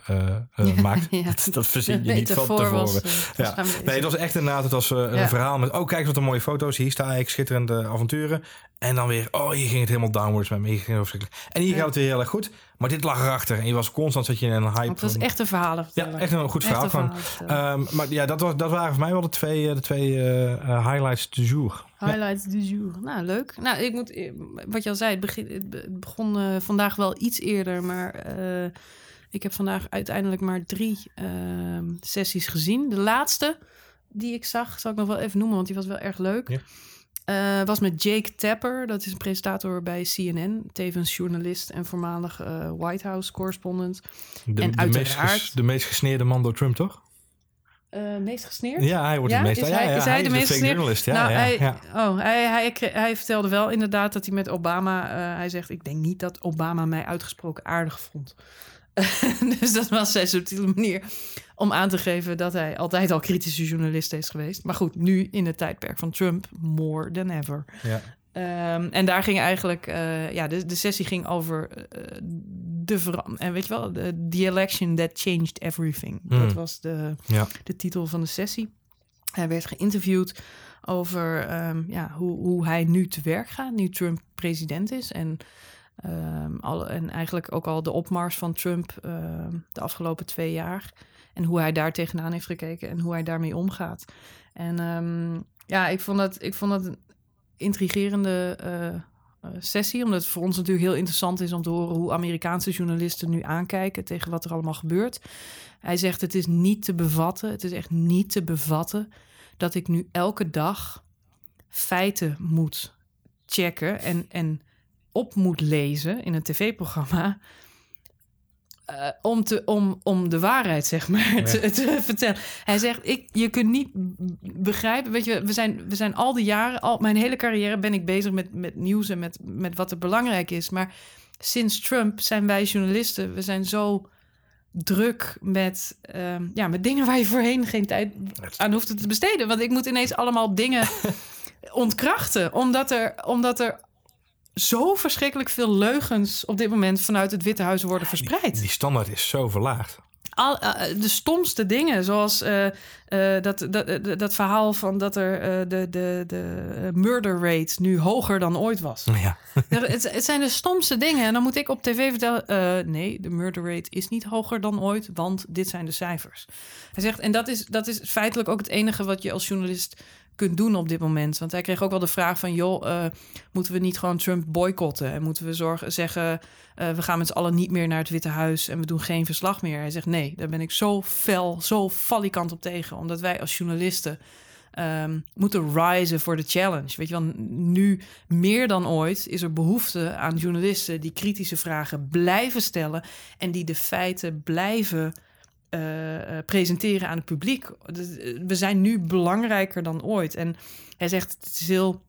maakt. Ja. Dat, dat verzin je niet van tevoren. was, ja. Nee, het was echt inderdaad, het was een Ja. verhaal met... oh, kijk eens wat een mooie foto's, hier sta ik, schitterende avonturen. En dan weer, oh, hier ging het helemaal downwards met me. Hier ging het. En hier Ja. gaat het weer heel erg goed. Maar dit lag erachter. En je was constant, zat je in een hype. Het was echt een verhalen. Ja, echt een goed verhaal. een Van, verhaal. Ehm, maar ja, dat, was, dat waren voor mij wel de twee, eh, de twee eh, highlights du jour. Ja. Highlights du jour. Nou, leuk. Nou, ik moet, wat je al zei, het, begin, het be- het begon vandaag wel iets eerder, maar ik heb vandaag uiteindelijk maar drie ehm, sessies gezien. De laatste die ik zag, zal ik nog wel even noemen, want die was wel erg leuk. Ja. Eh, was met Jake Tapper, dat is een presentator bij CNN, tevens journalist en voormalig eh, White House correspondent. De, En de, meest uiteraard- de meest gesneerde man door Trump, toch? Eh, meest gesneerd? Ja, hij wordt Ja, het meest. is ja, hij- ja, is hij de meest gesneerd? journalist. Ja, nou, ja, hij. Oh, hij, hij, vertelde wel inderdaad dat hij met Obama... hij zegt, ik denk niet dat Obama mij uitgesproken aardig vond. dus dat was zijn subtiele manier om aan te geven... dat hij altijd al kritische journalist is geweest. Maar goed, nu in het tijdperk van Trump, more than ever. Ja. Ehm, en daar ging eigenlijk, eh, ja, de, de sessie ging over eh, de verandering. En weet je wel, de the election that changed everything. Hmm. Dat was de, Ja. de titel van de sessie. Hij werd geïnterviewd over ehm, ja, hoe, hoe hij nu te werk gaat, nu Trump president is. En, ehm, al, en eigenlijk ook al de opmars van Trump ehm, de afgelopen twee jaar. En hoe hij daar tegenaan heeft gekeken en hoe hij daarmee omgaat. En ehm, ja, ik vond dat, ik vond dat een intrigerende eh, eh, sessie. Omdat het voor ons natuurlijk heel interessant is om te horen hoe Amerikaanse journalisten nu aankijken tegen wat er allemaal gebeurt. Hij zegt: Het is niet te bevatten. Het is echt niet te bevatten dat ik nu elke dag feiten moet checken en, en op moet lezen in een tv-programma. eh, om, te, om, om de waarheid, zeg maar, te, te vertellen. Hij zegt, ik, je kunt niet begrijpen... Weet je, we zijn, we zijn al die jaren... Al, mijn hele carrière ben ik bezig met, met nieuws... en met, met wat er belangrijk is. Maar sinds Trump zijn wij journalisten... we zijn zo druk met, ehm, ja, met dingen waar je voorheen geen tijd aan hoefde te besteden. Want ik moet ineens allemaal dingen ontkrachten. Omdat er, omdat er zo verschrikkelijk veel leugens op dit moment vanuit het Witte Huis worden verspreid. Die standaard is zo verlaagd. Al, eh, de stomste dingen, zoals eh, eh, dat, dat, dat, verhaal van dat er eh, de, de, de murder rate nu hoger dan ooit was. Ja. Het, het zijn de stomste dingen. En dan moet ik op tv vertellen: eh, nee, de murder rate is niet hoger dan ooit, want dit zijn de cijfers. Hij zegt, en dat is, dat is feitelijk ook het enige wat je als journalist kunt doen op dit moment. Want hij kreeg ook wel de vraag van: joh, eh, moeten we niet gewoon Trump boycotten? En moeten we zorgen, zeggen: eh, we gaan met z'n allen niet meer naar het Witte Huis en we doen geen verslag meer? Hij zegt: nee, daar ben ik zo fel, zo falikant op tegen, omdat wij als journalisten ehm, moeten risen voor de challenge. Weet je wel, nu meer dan ooit is er behoefte aan journalisten die kritische vragen blijven stellen en die de feiten blijven eh, eh, presenteren aan het publiek. Dus, eh, We zijn nu belangrijker dan ooit. En hij zegt het is heel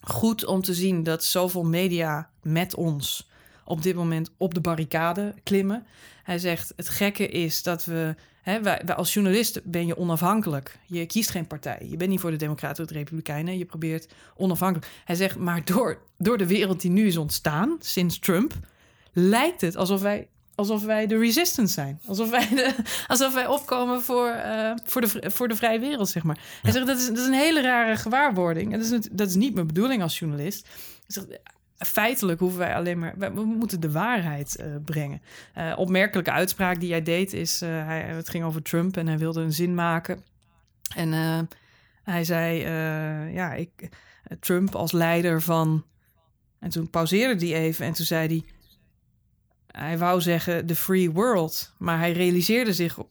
goed om te zien dat zoveel media met ons op dit moment op de barricade klimmen. Hij zegt: Het gekke is dat we. Hè, als journalist ben je onafhankelijk. Je kiest geen partij. Je bent niet voor de Democraten of de Republikeinen. Je probeert onafhankelijk. Hij zegt: Maar door, door de wereld die nu is ontstaan, sinds Trump, lijkt het alsof wij alsof wij de resistance zijn. Alsof wij, de, alsof wij opkomen voor, uh, voor, de, voor de vrije wereld, zeg maar. Hij zegt, dat is, dat is een hele rare gewaarwording. En dat is, dat is niet mijn bedoeling als journalist. Hij zegt, feitelijk hoeven wij alleen maar... We moeten de waarheid uh, brengen. Uh, opmerkelijke uitspraak die hij deed is... hij, het ging over Trump en hij wilde een zin maken. En hij zei, ja, ik, Trump als leider van... En toen pauzeerde hij even en toen zei hij hij wou zeggen de free world, maar hij realiseerde zich op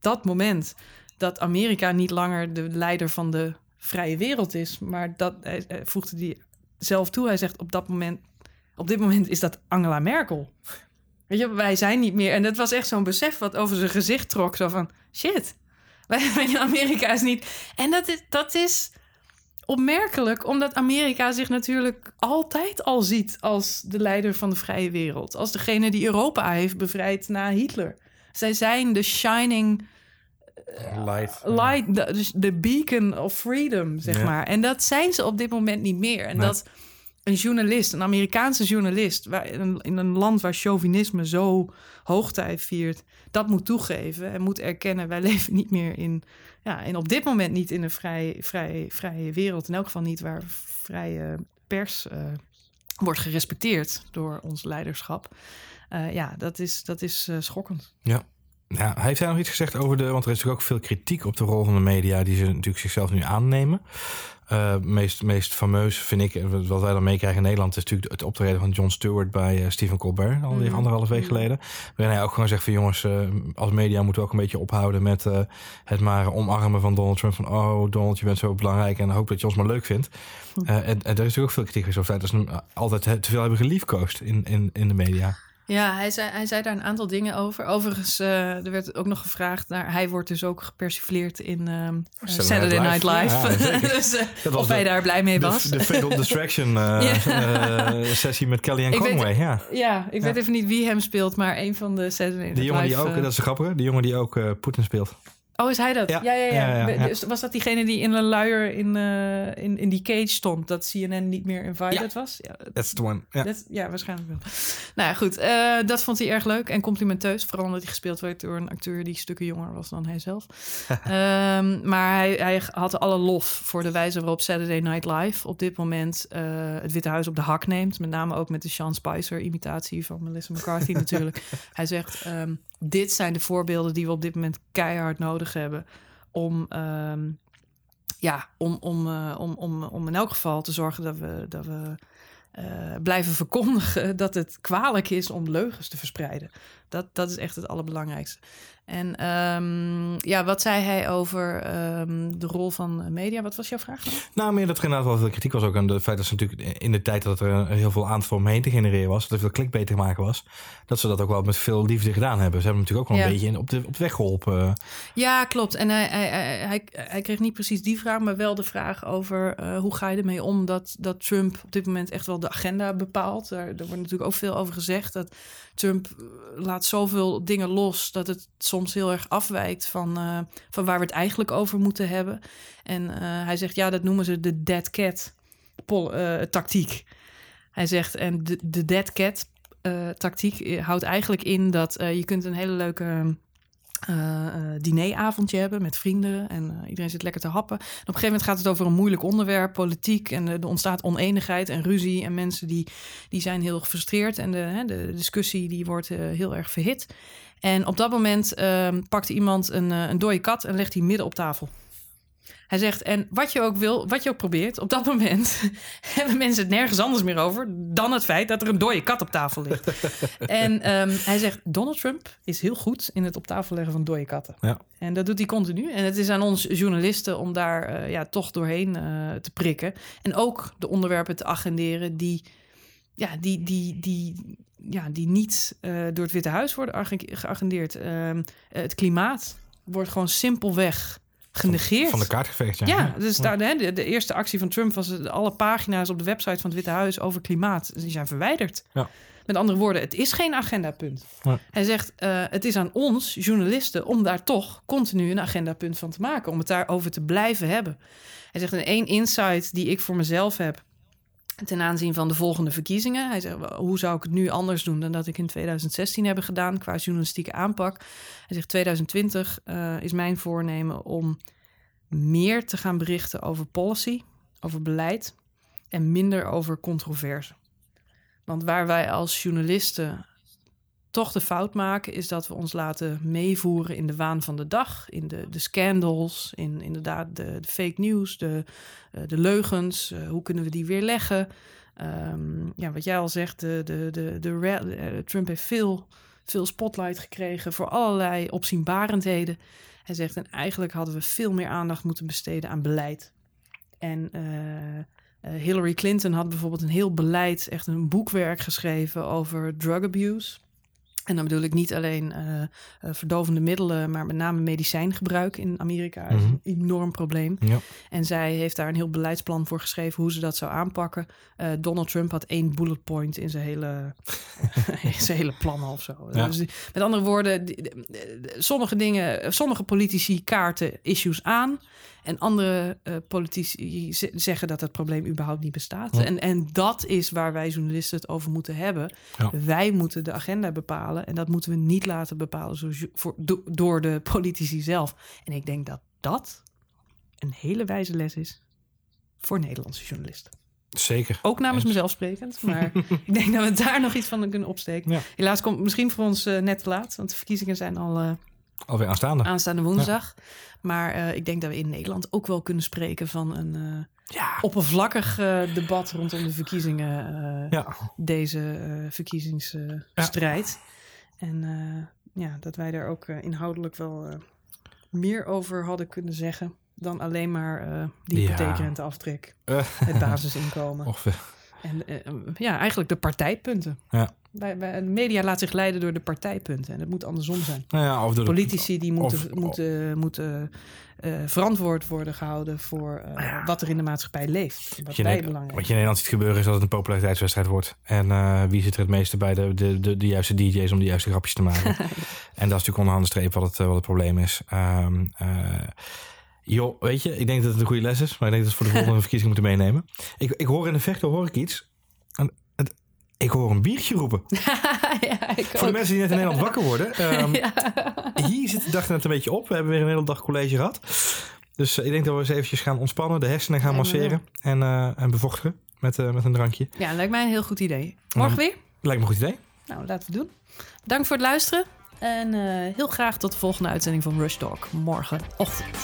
dat moment dat Amerika niet langer de leider van de vrije wereld is, maar dat hij, voegde die zelf toe. Hij zegt op dat moment, op dit moment is dat Angela Merkel. Weet je, wij zijn niet meer. En dat was echt zo'n besef wat over zijn gezicht trok. Zo van, shit, wij, Amerika is niet... En dat is, dat is opmerkelijk, omdat Amerika zich natuurlijk altijd al ziet als de leider van de vrije wereld. Als degene die Europa heeft bevrijd na Hitler. Zij zijn de shining uh, light, light de, dus de beacon of freedom, zeg maar. En dat zijn ze op dit moment niet meer. En dat een journalist, een Amerikaanse journalist, waar, in, in een land waar chauvinisme zo hoogtij viert, dat moet toegeven en moet erkennen: wij leven niet meer in ja, en op dit moment niet in een vrij, vrij, vrije wereld. In elk geval niet waar vrije pers uh, wordt gerespecteerd door ons leiderschap. Uh, ja, dat is, dat is uh, schokkend. Ja. Ja, heeft hij nog iets gezegd over de. Want er is natuurlijk ook veel kritiek op de rol van de media, die ze natuurlijk zichzelf nu aannemen. Uh, meest, meest fameus vind ik, wat wij dan meekrijgen in Nederland, is natuurlijk het optreden van Jon Stewart bij uh, Stephen Colbert, al mm. anderhalf week geleden. Waarin hij ook gewoon zegt van jongens, uh, als media moeten we ook een beetje ophouden met het maar omarmen van Donald Trump. Van oh Donald, je bent zo belangrijk en hoop dat je ons maar leuk vindt. Mm. en, en er is natuurlijk ook veel kritiek over dat ze altijd te veel hebben geliefkoosd in, in, in de media. Ja, hij zei, hij zei daar een aantal dingen over. Overigens, uh, er werd ook nog gevraagd naar. Hij wordt dus ook gepersifleerd in um, Saturday Night Live. Ja, dus, uh, of hij daar blij mee was. De, de Fatal Distraction uh, sessie met Kelly en Conway. ja. ja, ik weet even niet wie hem speelt, maar een van de Saturday Night De jongen die ook, dat is grappig, de jongen die ook Poetin speelt. Oh, is hij dat? Ja, ja, ja. ja. ja, Dus was dat diegene die in een luier in, uh, in, in die cage stond, dat CNN niet meer invited was? Ja, that's the one. Ja, ja waarschijnlijk wel. Nou ja, goed. Uh, dat vond hij erg leuk en complimenteus. Vooral omdat hij gespeeld werd door een acteur die stukken jonger was dan hij zelf. um, maar hij, hij had alle lof voor de wijze waarop Saturday Night Live op dit moment uh, het Witte Huis op de hak neemt. Met name ook met de Sean Spicer imitatie van Melissa McCarthy natuurlijk. Hij zegt, um, dit zijn de voorbeelden die we op dit moment keihard nodig hebben om, uh, ja, om, om, uh, om, om, om in elk geval te zorgen dat we, dat we uh, blijven verkondigen dat het kwalijk is om leugens te verspreiden. Dat, dat is echt het allerbelangrijkste. En um, ja, wat zei hij over um, de rol van media? Wat was jouw vraag? Nou, nou meer dat er inderdaad wel veel kritiek was ook aan het feit dat ze natuurlijk in de tijd dat er heel veel aandacht omheen te genereren was, dat er veel klik beter te maken was, dat ze dat ook wel met veel liefde gedaan hebben. Ze hebben natuurlijk ook wel een beetje in, op, de, op weg geholpen. Ja, klopt. En hij, hij, hij, hij, kreeg niet precies die vraag, maar wel de vraag over uh, hoe ga je ermee om dat, dat Trump op dit moment echt wel de agenda bepaalt. Daar, er wordt natuurlijk ook veel over gezegd dat Trump laat zoveel dingen los dat het soms heel erg afwijkt van, uh, van waar we het eigenlijk over moeten hebben. En uh, hij zegt, ja, dat noemen ze de dead cat uh, tactiek. Hij zegt, en de, de dead cat tactiek houdt eigenlijk in dat je kunt een hele leuke uh, dineravondje hebben met vrienden en uh, iedereen zit lekker te happen. En op een gegeven moment gaat het over een moeilijk onderwerp, politiek en er ontstaat oneenigheid en ruzie en mensen die, die zijn heel gefrustreerd en de, hè, de discussie die wordt heel erg verhit. En op dat moment ehm, pakt iemand een, een dode kat en legt die midden op tafel. Hij zegt, en wat je ook wil, wat je ook probeert, op dat moment hebben mensen het nergens anders meer over dan het feit dat er een dode kat op tafel ligt. en um, hij zegt, Donald Trump is heel goed in het op tafel leggen van dode katten. Ja. En dat doet hij continu. En het is aan ons journalisten om daar uh, ja, toch doorheen uh, te prikken. En ook de onderwerpen te agenderen die, ja, die, die, die, ja, die niet uh, door het Witte Huis worden geagendeerd. Ehm, het klimaat wordt gewoon simpelweg genegeerd. Van de kaart geveegd, ja. Ja, dus daar, de, de eerste actie van Trump was eh, alle pagina's op de website van het Witte Huis over klimaat. Die zijn verwijderd. Ja. Met andere woorden, het is geen agendapunt. Hij zegt, eh, het is aan ons, journalisten, om daar toch continu een agendapunt van te maken. Om het daarover te blijven hebben. Hij zegt, en één insight die ik voor mezelf heb ten aanzien van de volgende verkiezingen. Hij zegt, hoe zou ik het nu anders doen dan dat ik in 2016 heb gedaan qua journalistieke aanpak? Hij zegt, 2020 eh, is mijn voornemen om meer te gaan berichten over policy, over beleid en minder over controverse. Want waar wij als journalisten toch de fout maken, is dat we ons laten meevoeren in de waan van de dag, in de, de scandals, in inderdaad de, de fake news, de, eh, de leugens. eh, hoe kunnen we die weerleggen? Ehm, ja, wat jij al zegt, de, de, de, de, eh, Trump heeft veel, veel spotlight gekregen voor allerlei opzienbarendheden. Hij zegt, en eigenlijk hadden we veel meer aandacht moeten besteden aan beleid. En Hillary Clinton had bijvoorbeeld een heel beleid, echt een boekwerk geschreven over drug abuse. En dan bedoel ik niet alleen eh, eh, verdovende middelen, maar met name medicijngebruik in Amerika is Mhm. een enorm probleem. Ja. En zij heeft daar een heel beleidsplan voor geschreven hoe ze dat zou aanpakken. Eh, Donald Trump had één bullet point in zijn hele, in zijn hele plan of zo. Ja. Dus met andere woorden, sommige dingen, sommige politici kaarten issues aan. En andere eh, politici zeggen dat het probleem überhaupt niet bestaat. Ja. En, en dat is waar wij journalisten het over moeten hebben. Ja. Wij moeten de agenda bepalen. En dat moeten we niet laten bepalen voor, do- door de politici zelf. En ik denk dat dat een hele wijze les is voor Nederlandse journalisten. Zeker. Ook namens mezelf sprekend. Maar ik denk dat we daar nog iets van kunnen opsteken. Ja. Helaas komt het misschien voor ons eh, net te laat. Want de verkiezingen zijn al eh, Alweer aanstaande. aanstaande woensdag. Maar eh, ik denk dat we in Nederland ook wel kunnen spreken van een eh, Ja. oppervlakkig eh, debat rondom de verkiezingen. Ja. Deze verkiezingsstrijd. En ja, dat wij daar ook inhoudelijk wel meer over hadden kunnen zeggen. Dan alleen maar die hypotheekrenteaftrek, het basisinkomen. ongeveer. En eh, ja, eigenlijk de partijpunten. Ja. Bij, media laat zich leiden door de partijpunten. En het moet andersom zijn. Nou ja, of door de- Politici die moeten, of- moeten, moeten eh, verantwoord worden gehouden voor eh, wat er in de maatschappij leeft. Wat je, wij belangrijk wat je in Nederland ziet gebeuren is dat het een populariteitswedstrijd wordt. En wie zit er het meeste bij de, de, de, de juiste DJ's om de juiste grapjes te maken. en dat is natuurlijk onderhand de streep wat het, wat het probleem is. Ehm, eh, joh, weet je, ik denk dat het een goede les is. Maar ik denk dat we het voor de volgende verkiezing moeten meenemen. Ik, ik hoor in de vechten hoor ik iets. En het, ik hoor een biertje roepen. ja, ik Voor de mensen die net in Nederland wakker worden. ehm, Ja. hier zit de dag net een beetje op. We hebben weer een hele dag college gehad. Dus eh, ik denk dat we eens eventjes gaan ontspannen. De hersenen gaan masseren. En, eh, en bevochtigen met, eh, met een drankje. ja, lijkt mij een heel goed idee. Morgen weer? Lijkt me een goed idee. Nou, laten we doen. Bedankt voor het luisteren. En eh, heel graag tot de volgende uitzending van Rush Talk morgenochtend.